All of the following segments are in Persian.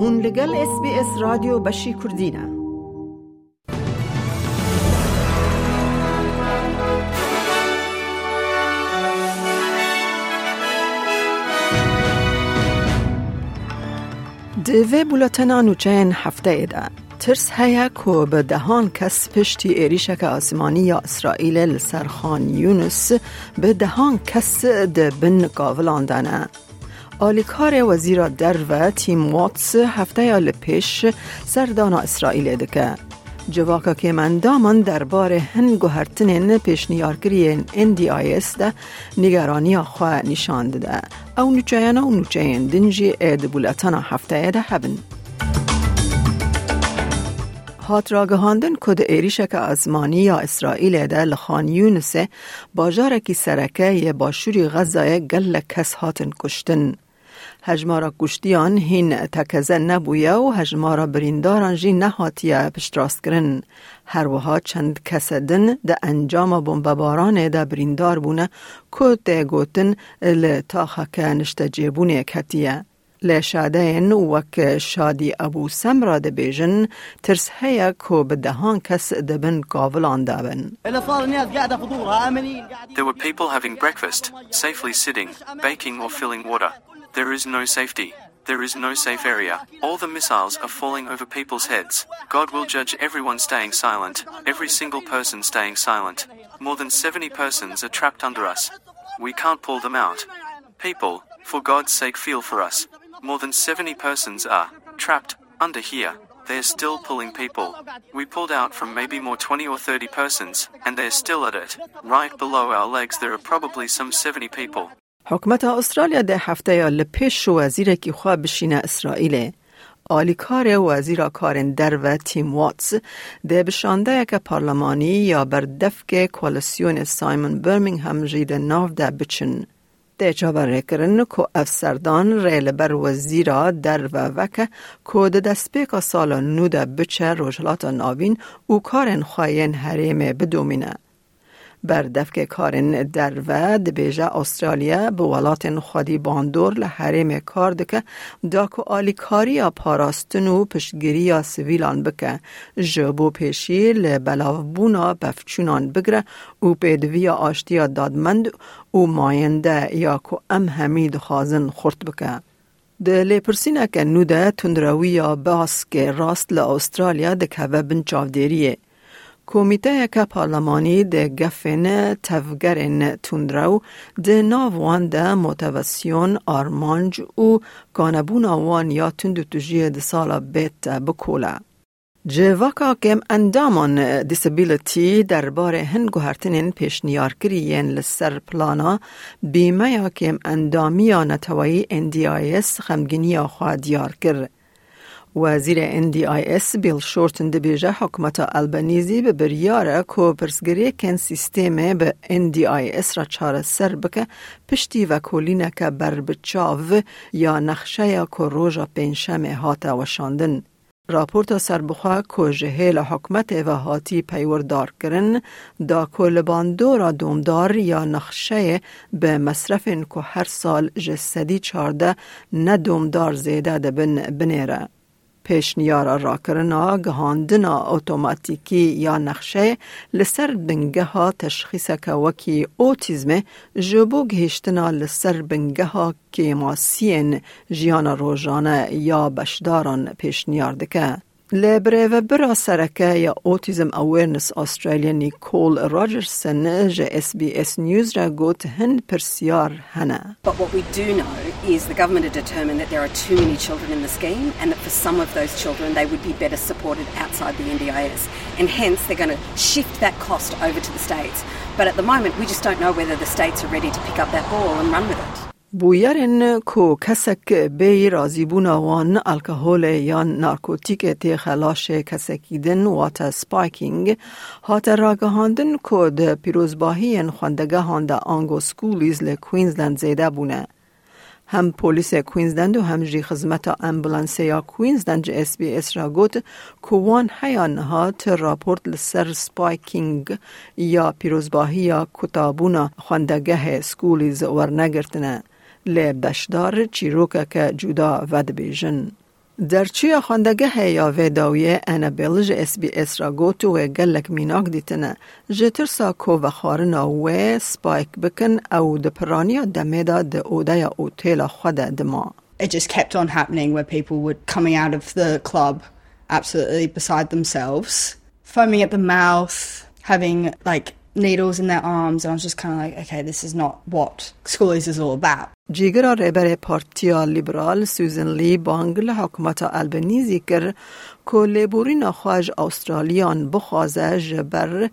هون لگل اس بی اس رادیو بشی کردینه دوی بولتنا نوچین هفته ایده. ترس هیا کو به دهان کس پشتی ایریشک آسمانی یا اسرائیل لسرخان یونس به دهان کس ده بن قاولاندنه آلیکار وزیر در و تیم واتس هفته یا لپیش سردان اسرائیل دکه. جواکا که من دامان دربار هن گوهرتنین پیشنیارگری NDIS ده نگرانی خواه نشان ده او نوچهینا و نوچهین دنجی اید بولتانا هفته ده هبن. هات را گهاندن کد ایریشک ازمانی یا اسرائیل ده لخان یونس باجارکی سرکه یه باشوری غزای گل کس هاتن کشتن. هجمارا گشتیان هین تکزه نبویه و هجمارا برینداران جی نهاتیه پشتراست کرن. هر وها چند کسدن ده انجام بمبباران ده بریندار بونه که ده گوتن لطاخه نشته جیبونه کتیه. لشادین وک شادی ابو سمرا ده بیجن ترس هیا کو به دهان کس دبن قابلان دابن There were people having breakfast, safely sitting, baking or filling water. There is no safety. There is no safe area. All the missiles are falling over people's heads. God will judge everyone staying silent, every single person staying silent. More than 70 persons are trapped under us. We can't pull them out. People, for God's sake, feel for us. More than 70 persons are trapped under here. They're still pulling people. We pulled out from maybe more 20 or 30 persons, and they're still at it. Right below our legs, there are probably some 70 people. حکومت استرالیا ده هفته یا لپیش وزیر کی خواه بشینه اسرائیل آلیکار وزیر کارن در و تیم واتس ده بشانده که پارلمانی یا بر دفک کوالسیون سایمون برمینگهم جید ناو ده بچن. ده جابره کرن که افسردان ریل بر وزیرا در و وکه که ده دستپیک سال نو ده بچه روشلات ناوین او کارن خواهین حریم بدومینه. بر دفک کارن در و دبیجه استرالیا به ولات خودی باندور لحریم کار دکه داکو آلیکاری یا پاراستن و پشتگیری یا سویلان بکه جبو پیشی لبلاو بونا بفچونان بگره و پیدوی آشتی دادمند و ماینده یا کو ام همید خازن خورد بکه. د لیپرسینه که نو ده یا باس که راست ل استرالیا دکه و بن چاودیریه. کمیته که پارلمانی ده گفن تفگرن تندرو ده ناوان ده موتواسیون آرمانج و گانبون آوان یا تندو تجیه ده سالا بیت بکوله. جواکا کم اندامان دیسابیلیتی دربار هنگو هرتنین پیشنیارکرین لسر پلانا بیمه یا کم اندامی نتوایی NDIS خمگینی خواه دیار کرد. وزیر NDIS بیل شورتن دبیجه حکمت البنیزی به بریاره که پرسگری کن سیستم به NDIS را چاره سر بکه پشتی و کلینه که بر بچاو یا نخشه یا که روژا پینشم هاته وشاندن. راپورت سربخوا که جهیل حکمت و هاتی پیوردار کرن دا کلباندو را دومدار یا نخشه به مصرف که هر سال جسدی چارده ندومدار زیده دبن بنیره. پیشنیارا را کرنا گهاندنا اوتوماتیکی یا نقشه لسر بنگه ها تشخیص که وکی اوتیزم جبو گهشتنا لسر بنگه ها که ماسین جیان روزانه یا بشداران پیشنیار دکه. لبره و برا سرکه یا اوتیزم اویرنس استرالیا نیکول راجرسن جه اس بی اس نیوز را گوت هن پرسیار هنه. But what we do know is the government had determined that there are too many children in the scheme and that for some of those children they would be better supported outside the NDIS. And hence they're going to shift that cost over to the states. But at the moment we just don't know whether the states are ready to pick up that ball and run with it. بویرن کو کسک بی رازیبون وان الکهول یا نارکوتیک تی خلاش کسکیدن وات سپایکینگ هات راگهاندن کو ده پیروزباهی خواندگه هانده آنگو سکولیز لکوینزلند زیده بونه. هم پلیس کوینزلند و هم جی خدمت امبولانس یا کوینزلند جی اس بی اس را گوت کوان هیان هات راپورت لسر سپایکینگ یا پیروزباهی یا کتابونا خواندگه سکولیز ورنگرتنه. لی بشدار چیروکه که جدا ود بیجن. در چی خواندگه یا ویداوی انا بیلج اس بی اس را گوتو و گلک میناک دیتنه جتر سا کو و خارنا و سپایک بکن او د پرانیا دمیدا د اوده یا اوتیلا خود دما It just kept on happening where people were coming out of the club absolutely beside themselves, foaming at the mouth, having like needles in their arms, and I was just kind of like, okay, this is not what schoolies is all about. جیگر رهبر پارتیا لیبرال سوزن لی بانگ لحکمت البنیزی کر که لیبورین خواج استرالیان بخوازه جبر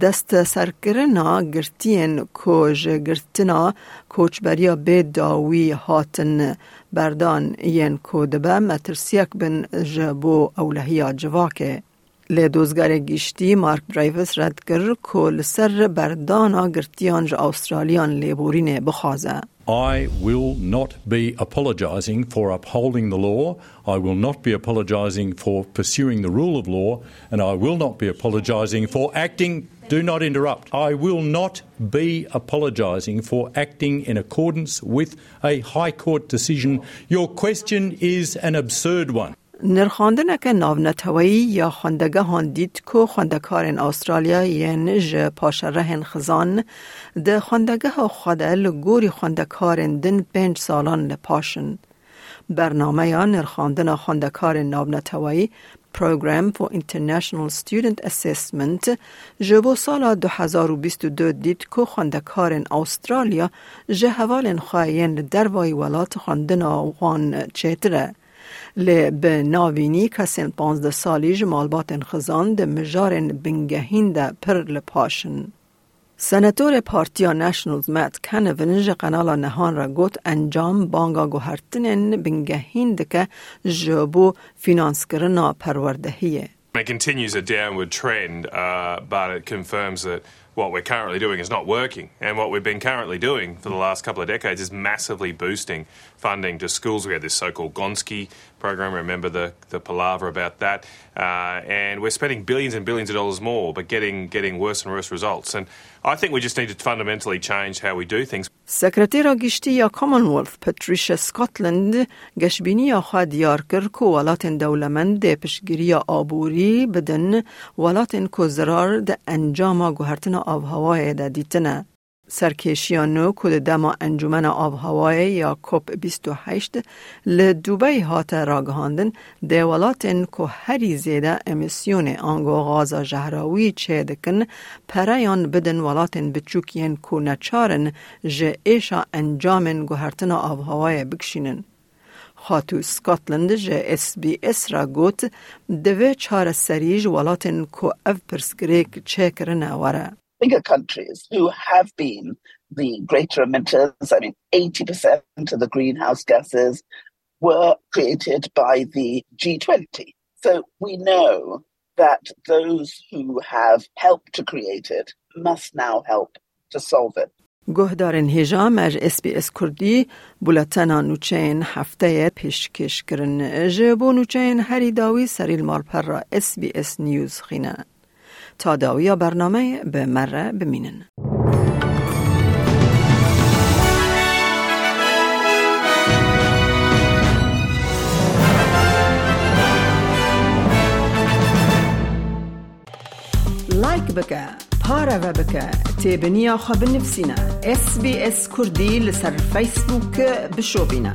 دست سرکرنا گرتین کوج گرتنا کوچبریا به داوی هاتن بردان ین کودبه مترسیک بن جبو اولهیا جواکه لی دوزگر گیشتی مارک برایوس رد کر که سر بردانا گرتیان جا استرالیان لیبورین بخوازه I will not be apologising for upholding the law. I will not be apologising for pursuing the rule of law. And I will not be apologising for acting. Do not interrupt. I will not be apologising for acting in accordance with a High Court decision. Your question is an absurd one. نرخاندن که ناونتوایی یا خواندگه هان دید که خواندکارن استرالیا ین ج پاشرهن خزان ده خواندگه ها خواده لگوری خواندکارن دن پنج سالان لپاشن. برنامه یا نرخاندن خواندکار ناونتوایی Program for International Student Assessment جبو سال 2022 دید که خواندکارن استرالیا جه حوالن خواهین دروای ولات خواندن آوان به ناوینی کسین پانزده سالی جمالبات خزان ده مجارن بنگهین ده پر لپاشن. سنتور پارتیا نشنلز مات کنون قنالا نهان را گوت انجام بانگا گوهرتنن بنگهین ده که جبو فینانس Mean, it continues a downward trend, uh, but it confirms that what we're currently doing is not working. And what we've been currently doing for the last couple of decades is massively boosting funding to schools. We had this so called Gonski program, remember the, the palaver about that. Uh, and we're spending billions and billions of dollars more, but getting, getting worse and worse results. And I think we just need to fundamentally change how we do things. سکرتیرا گشتی یا کامنولف پتریش سکاتلند گشبینی یا خواه دیار کر که ولات دولمند پشگیری آبوری بدن ولات که زرار ده انجام گوهرتن آب هوای ده دیتنه. سرکشیانو کد دما انجمن آب هوای یا کوپ 28 لدوبی هات راگهاندن دیولاتن که هری زیده امیسیون آنگو غازا جهراوی چه دکن پریان بدن ولاتن بچوکین که نچارن جه ایشا انجامن گوهرتن آب هوای بکشینن. خاتو سکاتلند جه اس بی اس را گوت دوه چار سریج ولاتن که اف پرسگریک چه کرنه وره. bigger countries who have been the greater emitters. I mean, 80% of the greenhouse gases were created by the G20. So we know that those who have helped to create it must now help to solve it. گهدارن هجام از اس بی اس کردی بولتنا نوچین هفته پیشکش کرن جبو نوچین هری داوی سریل مالپر را اس بی اس نیوز خینه. تا داوی برنامه به مره بمینن. لایک بکه پاره و بکه تیبنیا خواب نفسینا اس بی اس کردی لسر فیسبوک بشو بینه